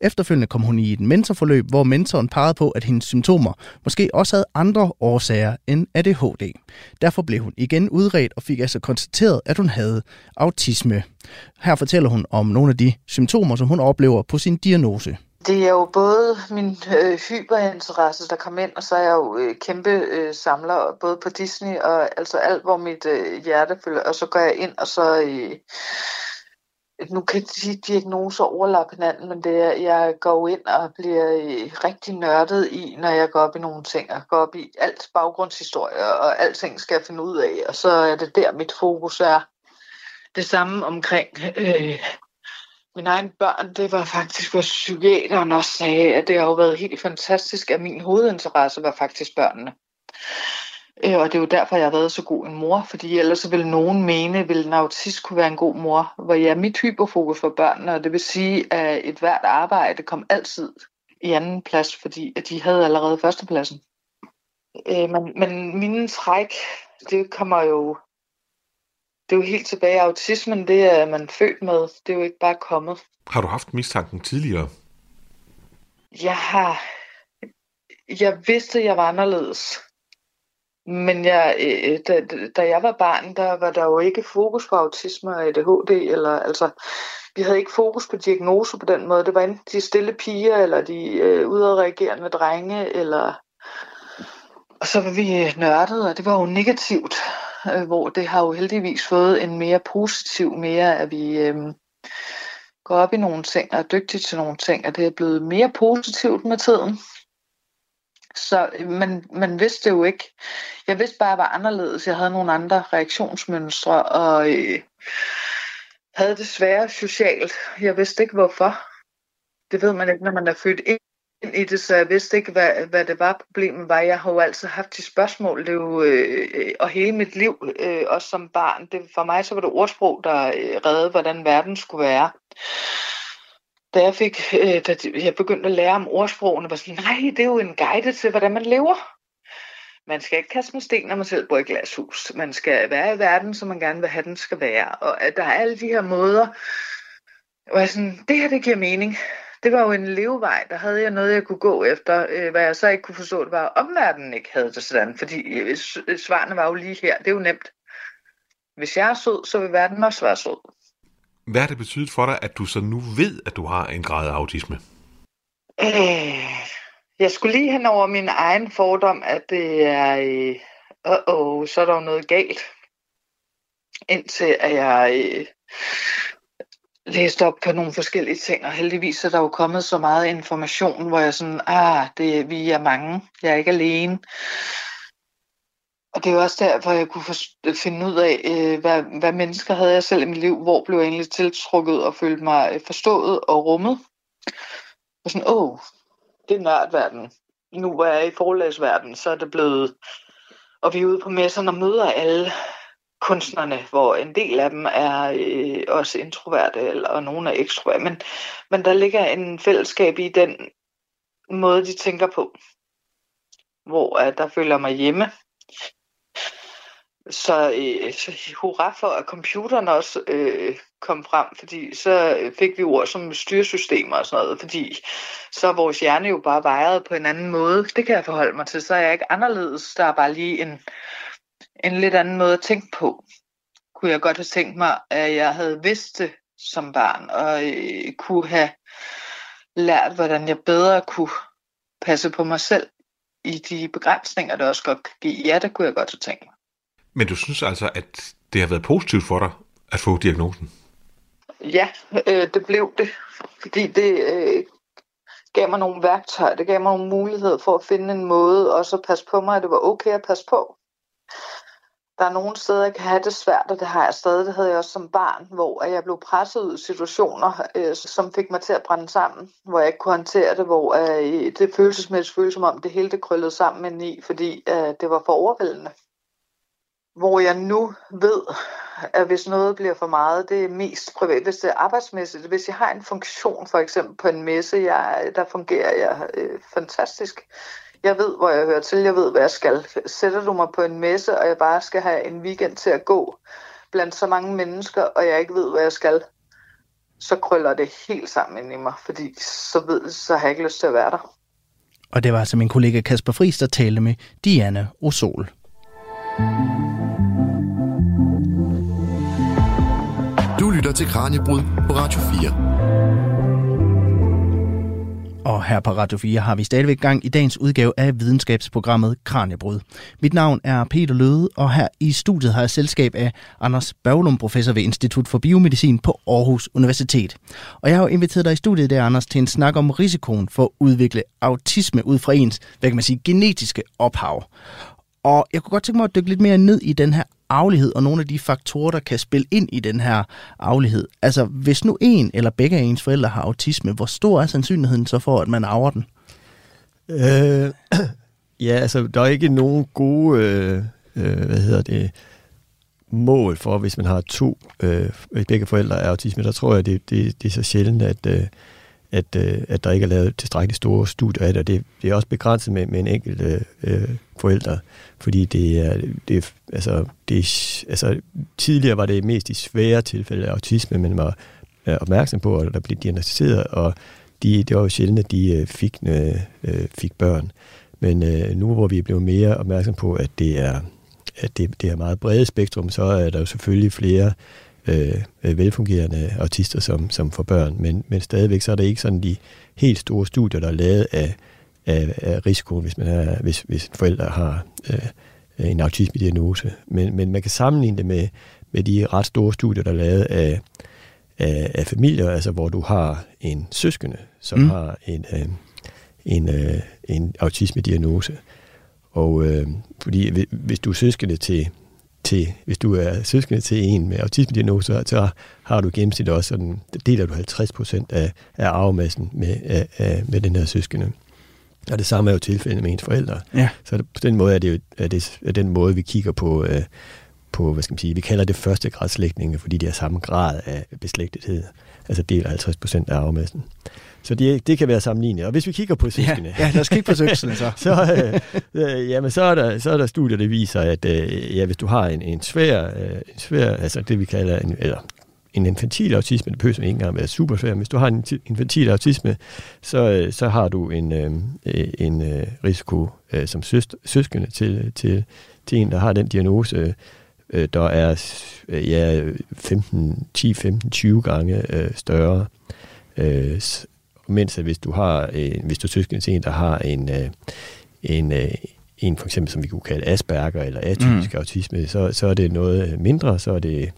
Efterfølgende kom hun i et mentorforløb, hvor mentoren pegede på, at hendes symptomer måske også havde andre årsager end ADHD. Derfor blev hun igen udredt og fik altså konstateret, at hun havde autisme. Her fortæller hun om nogle af de symptomer, som hun oplever på sin diagnose. Det er jo både min øh, hyperinteresse, der kom ind, og så er jeg jo øh, kæmpe øh, samler, både på Disney og altså alt, hvor mit øh, hjerte følger, og så går jeg ind, og så... Øh, nu kan de diagnoser overlappe hinanden, men det er, jeg går ind og bliver øh, rigtig nørdet i, når jeg går op i nogle ting, og går op i alt baggrundshistorie, og alting skal jeg finde ud af, og så er det der, mit fokus er. Det samme omkring øh, mine egne børn, det var faktisk, hvor psykiateren også sagde, at det har jo været helt fantastisk, at min hovedinteresse var faktisk børnene. Øh, og det er jo derfor, jeg har været så god en mor, fordi ellers ville nogen mene, at en autist kunne være en god mor. Hvor jeg ja, mit hyperfokus for børnene, og det vil sige, at et hvert arbejde kom altid i anden plads, fordi at de havde allerede førstepladsen. Øh, men, men mine træk, det kommer jo det er jo helt tilbage. Autismen, det er man født med. Det er jo ikke bare kommet. Har du haft mistanken tidligere? Jeg har... Jeg vidste, at jeg var anderledes. Men jeg, øh, da, da jeg var barn, der var der jo ikke fokus på autisme og ADHD. Eller, altså, vi havde ikke fokus på diagnoser på den måde. Det var enten de stille piger, eller de øh, udadreagerende drenge, eller... Og så var vi nørdet, og det var jo negativt øh, hvor det har jo heldigvis fået en mere positiv, mere at vi øh, går op i nogle ting og er dygtige til nogle ting, og det er blevet mere positivt med tiden. Så øh, man, man vidste det jo ikke. Jeg vidste bare, at jeg var anderledes. Jeg havde nogle andre reaktionsmønstre, og øh, havde det svære socialt. Jeg vidste ikke hvorfor. Det ved man ikke, når man er født ind i det, så jeg vidste ikke, hvad, hvad det var, problemet var. Jeg har jo altid haft de spørgsmål, det jo, øh, og hele mit liv, øh, også som barn, det, for mig så var det ordsprog, der øh, redde, hvordan verden skulle være. Da jeg, fik, øh, da jeg begyndte at lære om ordsprogene, var sådan, nej, det er jo en guide til, hvordan man lever. Man skal ikke kaste med sten, når man selv bor i glashus. Man skal være i verden, som man gerne vil have, den skal være. Og der er alle de her måder, hvor jeg sådan, det her, det giver mening det var jo en levevej, der havde jeg noget, jeg kunne gå efter, øh, hvad jeg så ikke kunne forstå, det var, at omverdenen ikke havde det sådan, fordi øh, svarene var jo lige her, det er jo nemt. Hvis jeg er sød, så vil verden også være sød. Hvad har det betydet for dig, at du så nu ved, at du har en grad af autisme? Øh, jeg skulle lige hen over min egen fordom, at det er, øh, åh, så er der jo noget galt. Indtil at jeg øh, læst op på nogle forskellige ting, og heldigvis er der jo kommet så meget information, hvor jeg sådan, ah, det, vi er mange, jeg er ikke alene. Og det er jo også derfor, jeg kunne finde ud af, øh, hvad, hvad mennesker havde jeg selv i mit liv, hvor blev jeg egentlig tiltrukket og følte mig øh, forstået og rummet. Og sådan, åh, det er nørdverden. Nu hvor jeg er i forlagsverden, så er det blevet, og vi er ude på messerne og møder alle kunstnerne, hvor en del af dem er øh, også introverte, eller, og nogle er ekstroverte, men, men der ligger en fællesskab i den måde, de tænker på, hvor at der føler mig hjemme. Så, øh, så hurra for, at computeren også øh, kom frem, fordi så øh, fik vi ord som styresystemer og sådan noget, fordi så er vores hjerne jo bare vejet på en anden måde. Det kan jeg forholde mig til, så er jeg ikke anderledes. Der er bare lige en, en lidt anden måde at tænke på. Kunne jeg godt have tænkt mig, at jeg havde vidst det som barn, og øh, kunne have lært, hvordan jeg bedre kunne passe på mig selv i de begrænsninger, der også godt kan give. Ja, det kunne jeg godt have tænkt mig. Men du synes altså, at det har været positivt for dig at få diagnosen? Ja, øh, det blev det. Fordi det øh, gav mig nogle værktøjer, det gav mig nogle muligheder for at finde en måde, og så passe på mig, at det var okay at passe på. Der er nogle steder, jeg kan have det svært, og det har jeg stadig. Det havde jeg også som barn, hvor jeg blev presset ud i situationer, øh, som fik mig til at brænde sammen, hvor jeg ikke kunne håndtere det, hvor øh, det følelsesmæssigt føltes som om det hele det krøllede sammen i, fordi øh, det var for overvældende hvor jeg nu ved, at hvis noget bliver for meget, det er mest privat, hvis det er arbejdsmæssigt. Hvis jeg har en funktion, for eksempel på en messe, jeg, der fungerer jeg øh, fantastisk. Jeg ved, hvor jeg hører til, jeg ved, hvad jeg skal. Sætter du mig på en messe, og jeg bare skal have en weekend til at gå blandt så mange mennesker, og jeg ikke ved, hvad jeg skal, så krøller det helt sammen i mig, fordi så, ved, så har jeg ikke lyst til at være der. Og det var altså min kollega Kasper Friis, der talte med Diana Osol. Du lytter til Kranjebrud på Radio 4. Og her på Radio 4 har vi stadigvæk gang i dagens udgave af videnskabsprogrammet Kranjebrud. Mit navn er Peter Løde, og her i studiet har jeg selskab af Anders Bavlum, professor ved Institut for Biomedicin på Aarhus Universitet. Og jeg har jo inviteret dig i studiet der, Anders, til en snak om risikoen for at udvikle autisme ud fra ens, hvad kan man sige, genetiske ophav. Og jeg kunne godt tænke mig at dykke lidt mere ned i den her arvelighed og nogle af de faktorer, der kan spille ind i den her arvelighed. Altså, hvis nu en eller begge af ens forældre har autisme, hvor stor er sandsynligheden så for, at man arver den? Øh, ja, altså, der er ikke nogen gode, øh, øh, hvad hedder det, mål for, hvis man har to, øh, begge forældre er autisme. Der tror jeg, det, det, det er så sjældent, at, øh, at, øh, at der ikke er lavet tilstrækkeligt store studier af det. Det, det er også begrænset med, med en enkelt øh, øh forældre, fordi det er, det er, altså, det er, altså, tidligere var det mest i svære tilfælde af autisme, man var øh, opmærksom på, at der blev diagnostiseret, og de, det var jo sjældent, at de øh, fik, øh, øh, fik børn. Men øh, nu hvor vi er blevet mere opmærksom på, at det er at det, det er meget brede spektrum, så er der jo selvfølgelig flere øh, velfungerende autister, som, som får børn. Men, men stadigvæk så er der ikke sådan de helt store studier, der er lavet af, af, af risiko, hvis, man er, hvis, hvis en forælder har øh, en autisme-diagnose. Men, men man kan sammenligne det med, med de ret store studier, der er lavet af, af, af familier, altså hvor du har en søskende, som mm. har en, øh, en, øh, en autisme-diagnose. Og øh, fordi hvis du er søskende til til, hvis du er søskende til en med autisme-diagnose, så har du gennemsnit også sådan, deler du 50 procent af, af arvemassen med, af, af, med den her søskende. Og det samme er jo tilfældet med ens forældre. Ja. Så på den måde er det jo er det, er den måde, vi kigger på, øh, på, hvad skal man sige, vi kalder det første gradslægning, fordi det er samme grad af beslægtethed. Altså deler 50 procent af arvemassen. Så det, det kan være sammenlignet. Og hvis vi kigger på søskende... Ja, ja lad os kigge på søskende så. så, øh, øh, jamen, så, er der, så er der studier, der viser, at øh, ja, hvis du har en, en, svær, øh, en svær, altså det vi kalder en, eller en infantil autisme, det behøver ikke engang være super svær, men hvis du har en infantil autisme, så, øh, så har du en, øh, en øh, risiko øh, som søst, søskende til, til, til en, der har den diagnose, øh, der er øh, ja, 15, 10, 15, 20 gange øh, større. Øh, mens at hvis du har en, hvis du er til en, der har en, øh, en, øh, en for eksempel, som vi kunne kalde Asperger eller atypisk mm. autisme, så, så er det noget mindre, så er det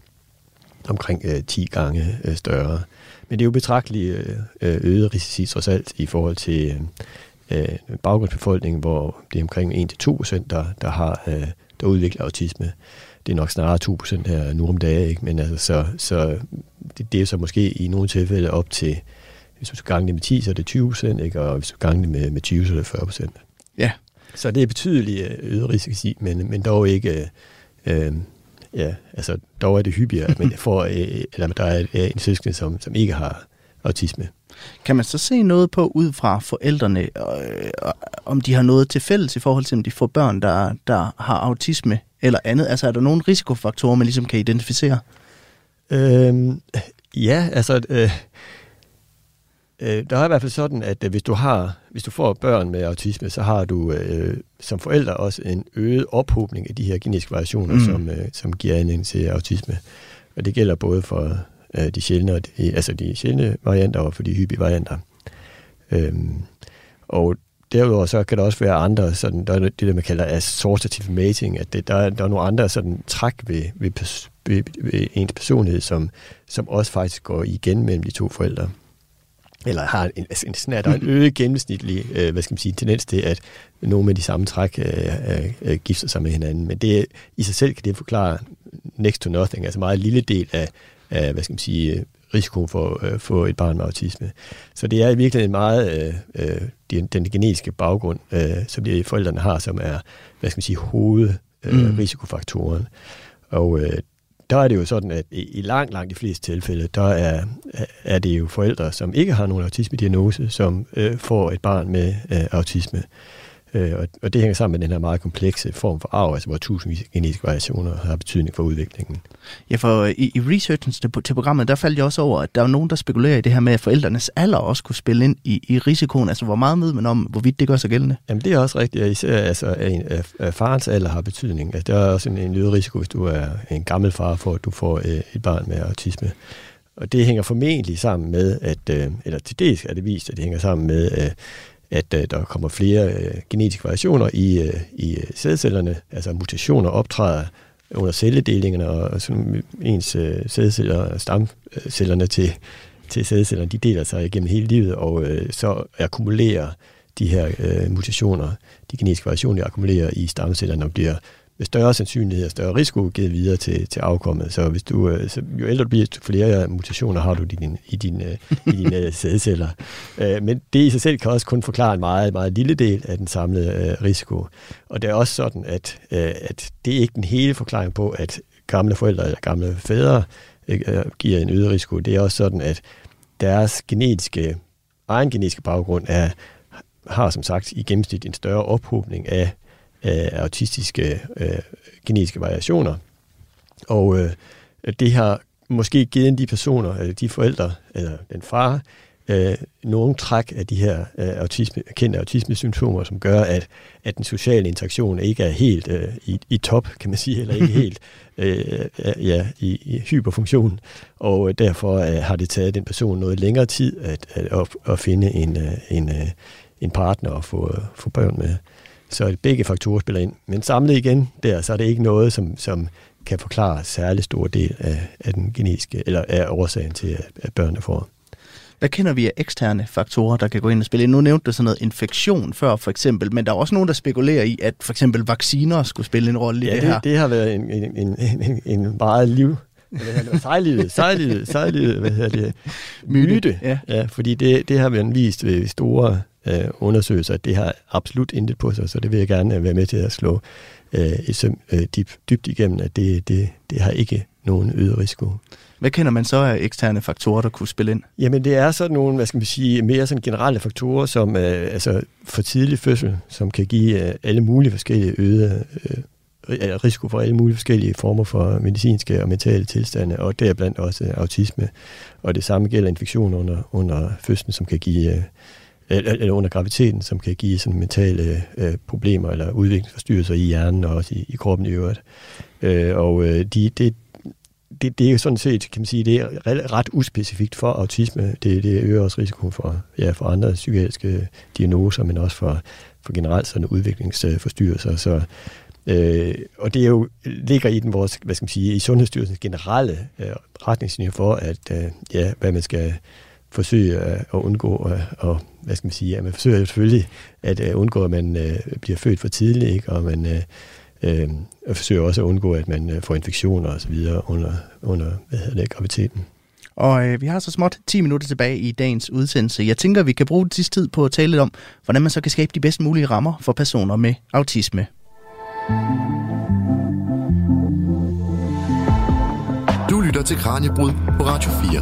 omkring øh, 10 gange øh, større. Men det er jo betragteligt øh, øget risici trods alt i forhold til øh, baggrundsbefolkningen, hvor det er omkring 1-2% der, der har øh, der udvikler autisme. Det er nok snarere 2% her nu om dagen, ikke? men altså, så, så det, det er så måske i nogle tilfælde op til, hvis du skal gange det med 10, så er det 20% ikke? og hvis du gange det med, med 20, så er det 40% Ja. Så det er betydeligt øh, øget risici, men, men dog ikke... Øh, ja, altså dog er det hyppigere, at man får, øh, eller der er en søskende, som, som ikke har autisme. Kan man så se noget på ud fra forældrene, øh, om de har noget til fælles i forhold til, om de får børn, der, der har autisme eller andet? Altså er der nogle risikofaktorer, man ligesom kan identificere? Øhm, ja, altså... Øh, øh, der er i hvert fald sådan, at øh, hvis du har, hvis du får børn med autisme, så har du øh, som forældre også en øget ophobning af de her genetiske variationer, mm. som, øh, som giver anledning til autisme. Og det gælder både for øh, de sjældne, altså de sjældne varianter og for de hyppige varianter. Øhm, og derudover så kan der også være andre, sådan, der er det, der man kalder associative mating, at det, der, der er nogle andre sådan, træk ved, ved, ved, ved ens personlighed, som, som også faktisk går igen mellem de to forældre. Eller har en, altså, en, en, der en øget gennemsnitlig øh, hvad skal man sige, tendens til, at nogle med de samme træk øh, øh, øh, gifter sig med hinanden. Men det i sig selv kan det forklare next to nothing, altså meget lille del af, af hvad skal man sige, risiko for at øh, få et barn med autisme. Så det er i virkeligheden meget øh, øh, den, den genetiske baggrund, øh, som de forældrene har, som er, hvad skal man sige, hovedrisikofaktoren. Øh, mm. Og øh, der er det jo sådan, at i, langt, langt de fleste tilfælde, der er, er det jo forældre, som ikke har nogen autisme-diagnose, som øh, får et barn med øh, autisme. Øh, og, og det hænger sammen med den her meget komplekse form for arv, altså hvor tusindvis af genetiske variationer har betydning for udviklingen. Ja, for i, i researchen til, programmet, der faldt jeg også over, at der er nogen, der spekulerer i det her med, at forældrenes alder også kunne spille ind i, i risikoen. Altså, hvor meget ved man om, hvorvidt det gør sig gældende? Jamen, det er også rigtigt. Ja, især altså, at, at, at farens alder har betydning. Altså, der er også en, en øget risiko, hvis du er en gammel far, for at du får øh, et barn med autisme. Og det hænger formentlig sammen med, at, øh, eller til dels er det vist, at det hænger sammen med, øh, at øh, der kommer flere øh, genetiske variationer i, øh, i øh, sædcellerne, altså mutationer optræder under celledelingerne, og sådan ens øh, sædceller, stamcellerne til, til sædcellerne, de deler sig igennem hele livet, og øh, så akkumulerer de her øh, mutationer, de genetiske variationer, akkumulerer i stamcellerne og bliver større sandsynlighed og større risiko givet videre til, til afkommet. Så hvis du, øh, så jo ældre du bliver, flere mutationer har du i dine i din, øh, i dine sædceller. Øh, men det i sig selv kan også kun forklare en meget, meget lille del af den samlede risiko. Og det er også sådan, at, at det er ikke den hele forklaring på, at gamle forældre eller gamle fædre giver en øget risiko. Det er også sådan, at deres genetiske, egen genetiske baggrund er, har som sagt i gennemsnit en større ophobning af øh, autistiske øh, genetiske variationer. Og øh, det har måske givet de personer, eller de forældre, eller den far, øh, nogle træk af de her øh, autisme, kendte autismesymptomer, som gør, at, at den sociale interaktion ikke er helt øh, i, i top, kan man sige, eller ikke helt øh, ja, i, i hyperfunktion. Og øh, derfor øh, har det taget den person noget længere tid at, at, at, at finde en, øh, en, øh, en partner at få, få børn med. Så begge faktorer spiller ind. Men samlet igen der, så er det ikke noget, som, som kan forklare særlig stor del af, af den genetiske, eller af årsagen til, at børnene får. Hvad kender vi af eksterne faktorer, der kan gå ind og spille ind? Nu nævnte du sådan noget infektion før, for eksempel, men der er også nogen, der spekulerer i, at for eksempel vacciner skulle spille en rolle i ja, det, det her. det har været en, en, en, en, en meget liv sejlivet, sejlivet, sejlivet, hvad hedder det? Myte. Ja. ja fordi det, det har været vist ved store øh, undersøgelser, at det har absolut intet på sig, så det vil jeg gerne være med til at slå øh, et søm øh, dyb, dybt igennem, at det, det, det har ikke nogen øget risiko. Hvad kender man så af eksterne faktorer, der kunne spille ind? Jamen det er sådan nogle, hvad skal man sige, mere sådan generelle faktorer, som øh, altså for tidlig fødsel, som kan give øh, alle mulige forskellige øgede øh, risiko for alle mulige forskellige former for medicinske og mentale tilstande, og deriblandt også autisme. Og det samme gælder infektion under, under fødslen, som kan give, øh, eller under graviteten, som kan give sådan mentale øh, problemer eller udviklingsforstyrrelser i hjernen og også i, i kroppen i øvrigt. Øh, og øh, de, det, det, det er jo sådan set, kan man sige, det er ret uspecifikt for autisme. Det, det øger også risikoen for, ja, for andre psykiatriske diagnoser, men også for, for generelt sådan udviklingsforstyrrelser. Så, øh, og det er jo, ligger i den vores, hvad skal man sige, i Sundhedsstyrelsens generelle øh, retningslinjer for, at øh, ja, hvad man skal forsøge at, at undgå, og, og hvad skal man sige, at man forsøger selvfølgelig at uh, undgå, at man øh, bliver født for tidligt, ikke? og man øh, øh, forsøger også at undgå, at man øh, får infektioner og så videre under, under hvad hedder det, graviditeten. Og øh, vi har så småt 10 minutter tilbage i dagens udsendelse. Jeg tænker, vi kan bruge sidste tid på at tale lidt om, hvordan man så kan skabe de bedst mulige rammer for personer med autisme. Du lytter til Kranjebrud på Radio 4.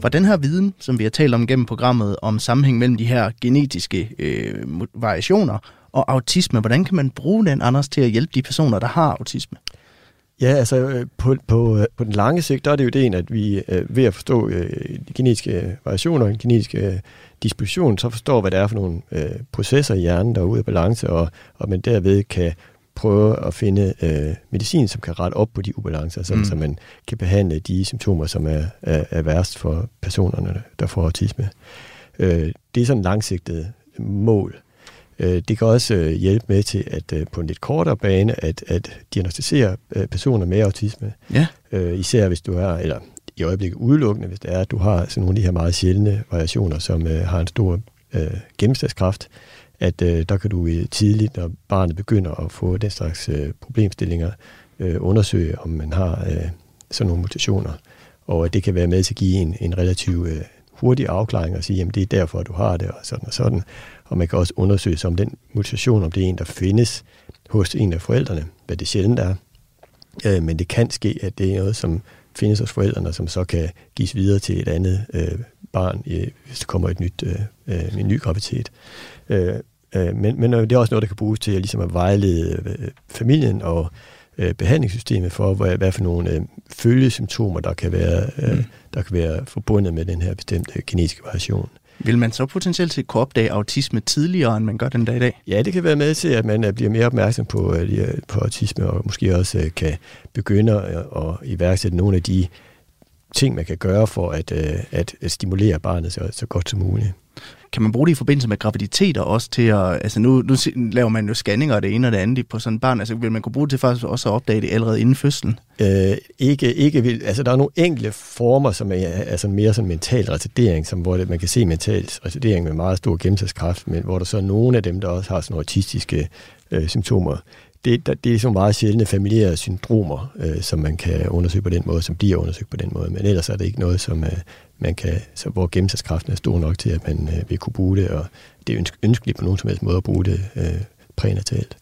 For den her viden, som vi har talt om gennem programmet, om sammenhæng mellem de her genetiske øh, variationer og autisme, hvordan kan man bruge den, Anders, til at hjælpe de personer, der har autisme? Ja, altså øh, på, på, øh, på den lange sigt, der er det jo det, at vi øh, ved at forstå de genetiske variationer, den genetiske disposition, så forstår, hvad det er for nogle processer i hjernen, der er ude af balance, og, og man derved kan prøve at finde øh, medicin, som kan rette op på de ubalancer, sådan, mm. så man kan behandle de symptomer, som er, er, er værst for personerne, der får autisme. Øh, det er sådan et langsigtet mål. Øh, det kan også øh, hjælpe med til, at øh, på en lidt kortere bane, at, at diagnostisere personer med autisme. Ja. Især hvis du er, eller i øjeblikket udelukkende, hvis det er, at du har sådan nogle af de her meget sjældne variationer, som har en stor øh, gennemslagskraft, at øh, der kan du tidligt, når barnet begynder at få den slags øh, problemstillinger, øh, undersøge, om man har øh, sådan nogle mutationer. Og det kan være med til at give en, en relativt øh, hurtig afklaring og sige, jamen det er derfor, du har det, og sådan og sådan. Og man kan også undersøge sig om den mutation, om det er en, der findes hos en af forældrene, hvad det sjældent er. Øh, men det kan ske, at det er noget, som findes hos forældrene, som så kan gives videre til et andet øh, barn, øh, hvis der kommer et nyt, øh, øh en ny graviditet. Øh, øh, men, men det er også noget, der kan bruges til ligesom at vejlede øh, familien og øh, behandlingssystemet for, hvad, hvad for nogle øh, følgesymptomer, der kan, være, øh, mm. der kan være forbundet med den her bestemte genetiske variation. Vil man så potentielt set kunne opdage autisme tidligere, end man gør den dag i dag? Ja, det kan være med til, at man øh, bliver mere opmærksom på, øh, øh, på autisme, og måske også kan begynde at iværksætte nogle af de ting, man kan gøre for at, at stimulere barnet så, så godt som muligt. Kan man bruge det i forbindelse med graviditeter også til at, altså nu, nu laver man jo scanninger af det ene og det andet på sådan et barn, altså vil man kunne bruge det til faktisk også at opdage det allerede inden fødslen? Øh, ikke, ikke vil, altså der er nogle enkle former, som er altså mere sådan mental retardering, som, hvor det, man kan se mental retardering med meget stor gennemsagskraft, men hvor der så er nogle af dem, der også har sådan autistiske øh, symptomer, det, der, det er så meget sjældne familiære syndromer, øh, som man kan undersøge på den måde, som bliver undersøgt på den måde. Men ellers er det ikke noget, som øh, man kan, så hvor gennemsagskraften er stor nok til, at man øh, vil kunne bruge det, og det er ønskeligt på nogen som helst måde at bruge det øh, prænatalt.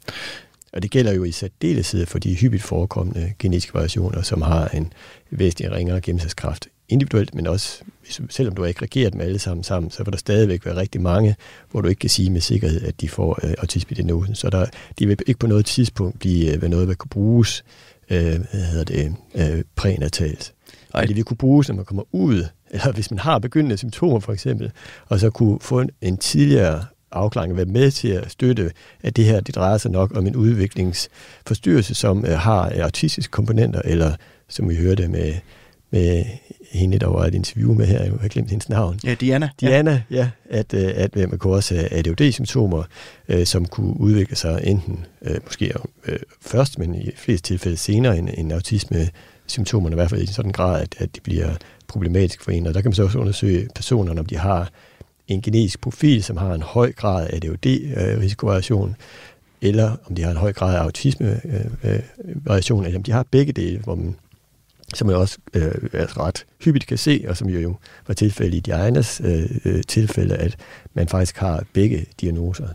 Og det gælder jo i særdeleshed for de hyppigt forekommende genetiske variationer, som har en væsentlig ringere gennemsagskraft individuelt, men også, selvom du har aggregeret dem alle sammen sammen, så vil der stadigvæk være rigtig mange, hvor du ikke kan sige med sikkerhed, at de får øh, autisme-diagnosen. Så der, de vil ikke på noget tidspunkt blive øh, noget, der kan bruges øh, hvad hedder det, øh, prænatalt. Og det vil kunne bruges, når man kommer ud, eller hvis man har begyndende symptomer for eksempel, og så kunne få en, en tidligere afklaring være med til at støtte, at det her det drejer sig nok om en udviklingsforstyrrelse, som øh, har autistiske komponenter, eller som vi hørte med, med hende, der var et interview med her, jeg har glemt hendes navn. Ja, Diana. Diana, ja, ja at, øh, at man kunne også have ADHD-symptomer, øh, som kunne udvikle sig enten øh, måske øh, først, men i flest tilfælde senere end, end autisme-symptomerne, i hvert fald i sådan en grad, at, at det bliver problematisk for en. Og der kan man så også undersøge personerne, om de har en genetisk profil, som har en høj grad af ADHD-risikovariation, øh, eller om de har en høj grad af autisme-variation, øh, eller om de har begge dele, hvor man som man også øh, altså ret hyppigt kan se, og som jo, jo var tilfælde i Dianas øh, øh, tilfælde, at man faktisk har begge diagnoser.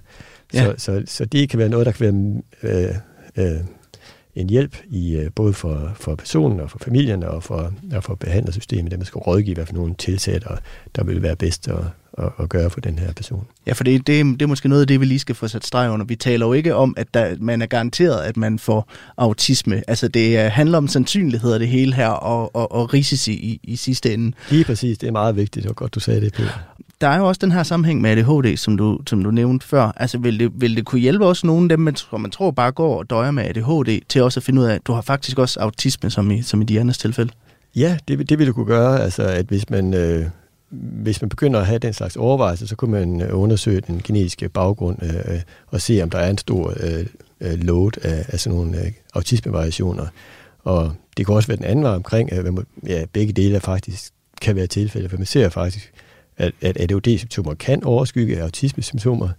Ja. Så, så, så det kan være noget, der kan være øh, øh, en hjælp i øh, både for, for personen og for familien og for, og for behandlersystemet, der man skal rådgive, hvad for nogle tiltag, der, der vil være bedst at, at, at gøre for den her person. Ja, for det, det, det er måske noget af det, vi lige skal få sat streg under. Vi taler jo ikke om, at der, man er garanteret, at man får autisme. Altså det handler om sandsynligheder det hele her, og, og, og risici i, i sidste ende. Lige præcis, det er meget vigtigt. Var godt, du sagde det, på der er jo også den her sammenhæng med ADHD, som du, som du nævnte før. Altså, vil det, vil det kunne hjælpe også nogle af dem, man, man tror bare går og døjer med ADHD, til også at finde ud af, at du har faktisk også autisme, som i, som i Dianas tilfælde? Ja, det, det vil det kunne gøre. Altså, at hvis man, øh, hvis man begynder at have den slags overvejelser, så kunne man øh, undersøge den genetiske baggrund øh, og se, om der er en stor øh, øh load af, af sådan nogle øh, autismevariationer. Og det kan også være den anden vej omkring, at ja, begge dele faktisk kan være tilfælde, for man ser faktisk, at, at ADHD-symptomer kan overskygge autismesymptomer,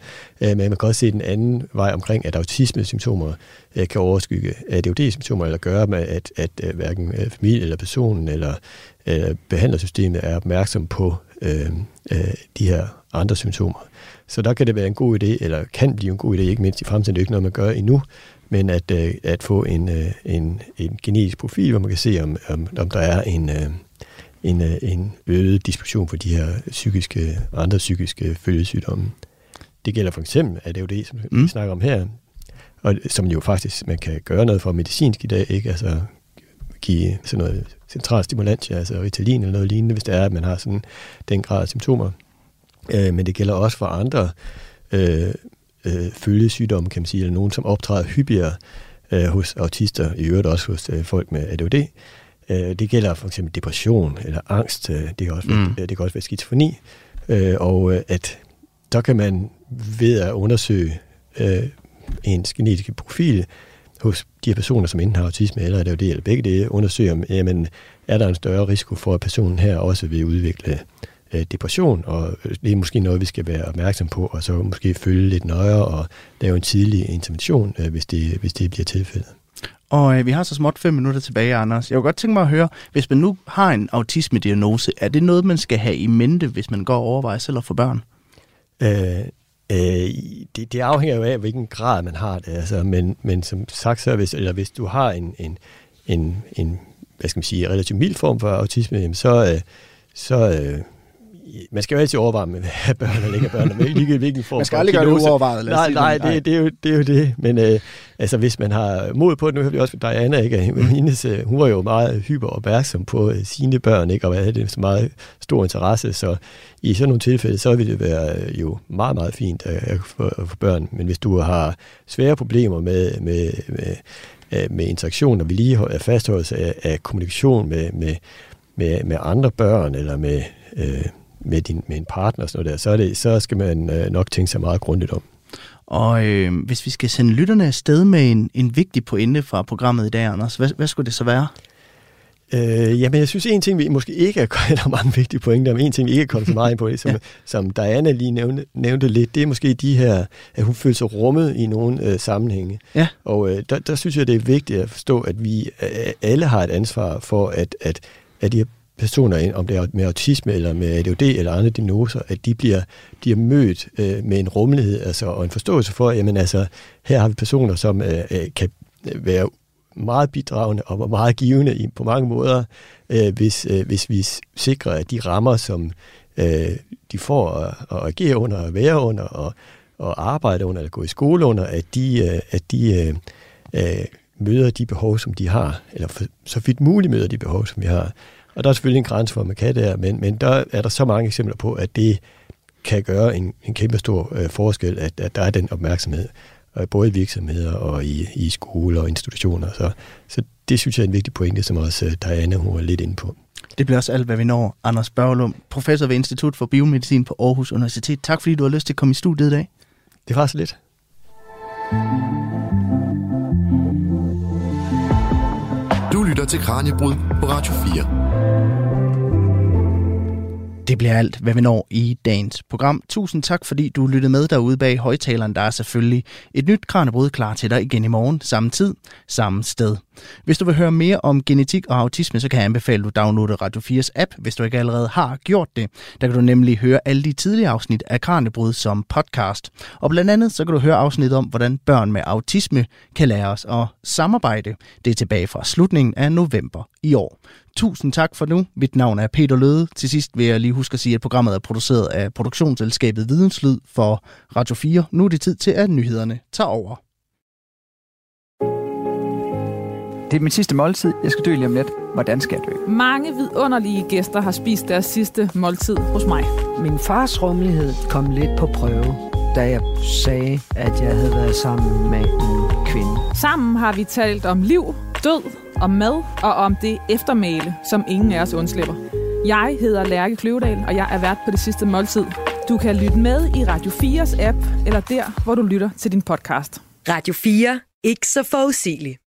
øh, men man kan også se den anden vej omkring, at autismesymptomer øh, kan overskygge ADHD-symptomer, eller gøre med, at, at øh, hverken øh, familie eller personen eller øh, behandlersystemet er opmærksom på øh, øh, de her andre symptomer. Så der kan det være en god idé, eller kan blive en god idé, ikke mindst i fremtiden, det er ikke noget, man gør endnu, men at, øh, at få en, øh, en, en genetisk profil, hvor man kan se, om, om, om der er en, øh, en, øh, en øget diskussion for de her psykiske andre psykiske følgesygdomme. Det gælder for eksempel ADHD, som mm. vi snakker om her, og som jo faktisk man kan gøre noget for medicinsk i dag, ikke? Altså give sådan noget central stimulans, altså Ritalin eller noget lignende, hvis det er, at man har sådan den grad af symptomer. Øh, men det gælder også for andre øh, øh, følgesygdomme, kan man sige, eller nogen, som optræder hyppigere øh, hos autister, i øvrigt også hos øh, folk med ADHD. Øh, det gælder for eksempel depression eller angst, øh, det, kan også være, mm. det kan også være skizofreni, øh, og at der kan man ved at undersøge en genetisk profil hos de her personer, som enten har autisme eller ADHD, eller begge det, undersøge om, jamen, er der en større risiko for, at personen her også vil udvikle øh, depression, og det er måske noget, vi skal være opmærksom på, og så måske følge lidt nøjere og lave en tidlig intervention, øh, hvis, det, hvis det bliver tilfældet. Og øh, vi har så småt fem minutter tilbage, Anders. Jeg kunne godt tænke mig at høre, hvis man nu har en autisme-diagnose, er det noget, man skal have i mente, hvis man går og overvejer selv at få børn? Øh, øh, det, det afhænger jo af, hvilken grad man har det. Altså, men, men som sagt, så hvis, eller hvis du har en, en, en, en hvad skal man sige, relativt mild form for autisme, så, øh, så øh, man skal jo altid overveje, med børn eller ikke børn, men ikke hvilken form Man skal aldrig gøre det uovervejet. Nej, nej, det, det, er jo, det er jo det. Men øh, altså, hvis man har mod på det, nu hørte vi også med Diana, ikke? Mm. Hendes, øh, hun var jo meget hyper opmærksom på øh, sine børn, ikke? og havde det så meget stor interesse, så i sådan nogle tilfælde, så vil det være øh, jo meget, meget fint at få børn. Men hvis du har svære problemer med, med, med, med interaktion og vedligehold, fastholdelse af, af kommunikation med, med, med, med andre børn, eller med øh, med, din, med en partner og sådan noget der, så, er det, så skal man øh, nok tænke sig meget grundigt om. Og øh, hvis vi skal sende lytterne afsted med en, en vigtig pointe fra programmet i dag, Anders, hvad, hvad skulle det så være? Øh, jamen, jeg synes, en ting, vi måske ikke er, der er mange vigtige pointer, men en ting, vi ikke er kommet så meget ind på, det, som, ja. som Diana lige nævnte, nævnte lidt, det er måske de her, at hun føler sig rummet i nogle øh, sammenhænge. Ja. Og øh, der, der synes jeg, det er vigtigt at forstå, at vi øh, alle har et ansvar for, at, at, at de her personer, om det er med autisme eller med ADHD eller andre diagnoser, at de bliver, bliver mødt øh, med en rummelighed altså, og en forståelse for, at jamen, altså, her har vi personer, som øh, øh kan øh, være meget bidragende og meget givende i, på mange måder, øh, hvis, øh, hvis vi sikrer, at de rammer, som øh, de får at, at agere under, at være under og, og arbejde under, eller gå i skole under, at de, øh, at de øh, øh, møder de behov, som de har, eller for, så vidt muligt møder de behov, som vi har. Og der er selvfølgelig en grænse for, man kan det her, men, men der er der så mange eksempler på, at det kan gøre en, en kæmpe stor øh, forskel, at, at der er den opmærksomhed, øh, både i virksomheder og i, i skoler og institutioner. Så, så det synes jeg er en vigtig pointe, som også øh, Diana hun var lidt inde på. Det bliver også alt, hvad vi når. Anders Børlum, professor ved Institut for Biomedicin på Aarhus Universitet. Tak fordi du har lyst til at komme i studiet i dag. Det var så lidt. Du lytter til Kranjebrud på Radio 4. Det bliver alt, hvad vi når i dagens program. Tusind tak, fordi du lyttede med derude bag højtaleren. Der er selvfølgelig et nyt Kranjebrud klar til dig igen i morgen, samme tid, samme sted. Hvis du vil høre mere om genetik og autisme, så kan jeg anbefale, at du downloader Radio 4's app, hvis du ikke allerede har gjort det. Der kan du nemlig høre alle de tidlige afsnit af Kranjebrud som podcast. Og blandt andet så kan du høre afsnit om, hvordan børn med autisme kan lære os at samarbejde. Det er tilbage fra slutningen af november i år. Tusind tak for nu. Mit navn er Peter Løde. Til sidst vil jeg lige huske at sige, at programmet er produceret af produktionsselskabet Videnslyd for Radio 4. Nu er det tid til, at nyhederne tager over. Det er min sidste måltid. Jeg skal dø lige om lidt. Hvordan skal jeg dø? Mange vidunderlige gæster har spist deres sidste måltid hos mig. Min fars rummelighed kom lidt på prøve, da jeg sagde, at jeg havde været sammen med en kvinde. Sammen har vi talt om liv, død, om mad og om det eftermæle, som ingen af os undslipper. Jeg hedder Lærke Kløvedal, og jeg er vært på det sidste måltid. Du kan lytte med i Radio 4's app, eller der, hvor du lytter til din podcast. Radio 4. Ikke så forudsigeligt.